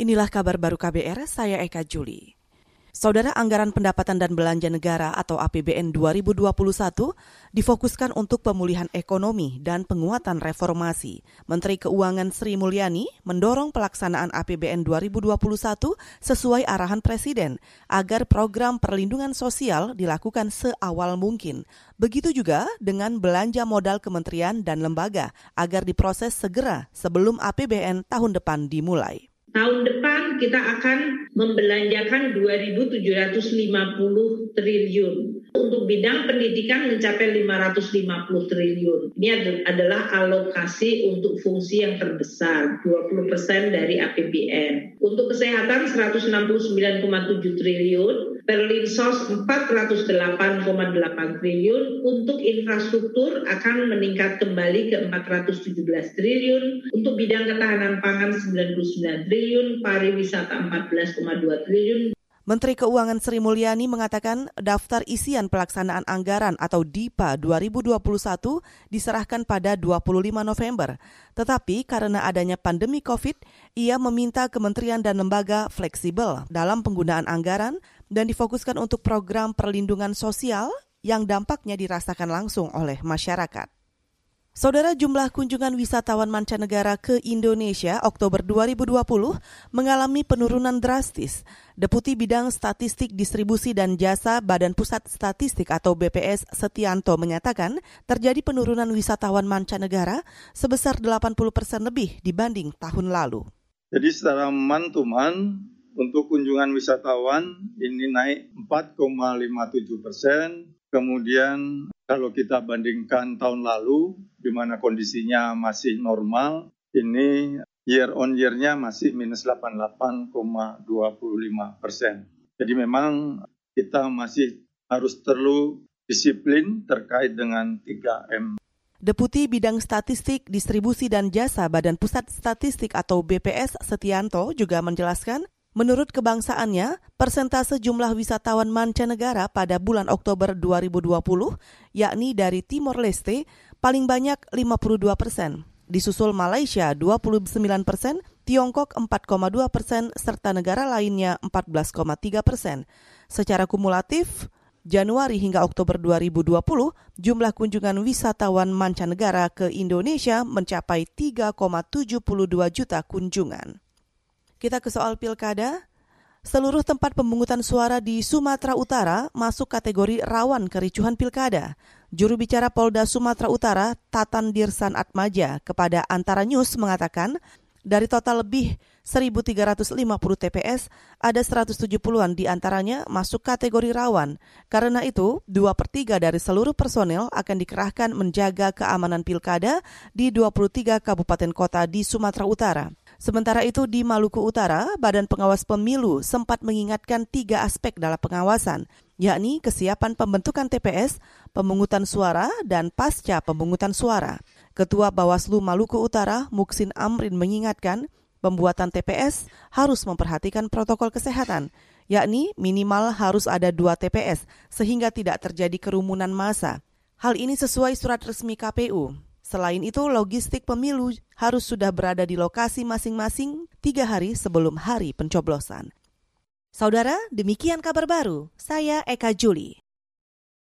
Inilah kabar baru KBR, saya Eka Juli. Saudara Anggaran Pendapatan dan Belanja Negara atau APBN 2021 difokuskan untuk pemulihan ekonomi dan penguatan reformasi. Menteri Keuangan Sri Mulyani mendorong pelaksanaan APBN 2021 sesuai arahan Presiden agar program perlindungan sosial dilakukan seawal mungkin. Begitu juga dengan belanja modal kementerian dan lembaga agar diproses segera sebelum APBN tahun depan dimulai. Tahun depan kita akan membelanjakan 2.750 triliun. Untuk bidang pendidikan mencapai 550 triliun. Ini adalah alokasi untuk fungsi yang terbesar, 20% dari APBN. Untuk kesehatan 169,7 triliun, Perlinsos 408,8 triliun, untuk infrastruktur akan meningkat kembali ke 417 triliun, untuk bidang ketahanan pangan 99 triliun, pariwisata 14,2 triliun, Menteri Keuangan Sri Mulyani mengatakan daftar isian pelaksanaan anggaran atau DIPA 2021 diserahkan pada 25 November. Tetapi karena adanya pandemi COVID, ia meminta kementerian dan lembaga fleksibel dalam penggunaan anggaran dan difokuskan untuk program perlindungan sosial yang dampaknya dirasakan langsung oleh masyarakat. Saudara jumlah kunjungan wisatawan mancanegara ke Indonesia Oktober 2020 mengalami penurunan drastis. Deputi Bidang Statistik Distribusi dan Jasa Badan Pusat Statistik atau BPS Setianto menyatakan terjadi penurunan wisatawan mancanegara sebesar 80 persen lebih dibanding tahun lalu. Jadi secara man-to-man untuk kunjungan wisatawan ini naik 4,57 persen, kemudian kalau kita bandingkan tahun lalu, di mana kondisinya masih normal, ini year on year-nya masih minus 88,25 persen. Jadi memang kita masih harus terlalu disiplin terkait dengan 3M. Deputi Bidang Statistik, Distribusi dan Jasa Badan Pusat Statistik atau BPS Setianto juga menjelaskan Menurut kebangsaannya, persentase jumlah wisatawan mancanegara pada bulan Oktober 2020, yakni dari Timor Leste, paling banyak 52 persen. Disusul Malaysia 29 persen, Tiongkok 4,2 persen, serta negara lainnya 14,3 persen. Secara kumulatif, Januari hingga Oktober 2020, jumlah kunjungan wisatawan mancanegara ke Indonesia mencapai 3,72 juta kunjungan. Kita ke soal pilkada. Seluruh tempat pemungutan suara di Sumatera Utara masuk kategori rawan kericuhan pilkada. Juru bicara Polda Sumatera Utara, Tatan Dirsan Atmaja, kepada Antara News mengatakan, dari total lebih 1.350 TPS, ada 170-an di antaranya masuk kategori rawan. Karena itu, 2 per 3 dari seluruh personel akan dikerahkan menjaga keamanan pilkada di 23 kabupaten kota di Sumatera Utara. Sementara itu di Maluku Utara, Badan Pengawas Pemilu sempat mengingatkan tiga aspek dalam pengawasan, yakni kesiapan pembentukan TPS, pemungutan suara, dan pasca pemungutan suara. Ketua Bawaslu Maluku Utara, Muksin Amrin mengingatkan, pembuatan TPS harus memperhatikan protokol kesehatan, yakni minimal harus ada dua TPS sehingga tidak terjadi kerumunan massa. Hal ini sesuai surat resmi KPU. Selain itu, logistik pemilu harus sudah berada di lokasi masing-masing tiga hari sebelum hari pencoblosan. Saudara, demikian kabar baru. Saya Eka Juli.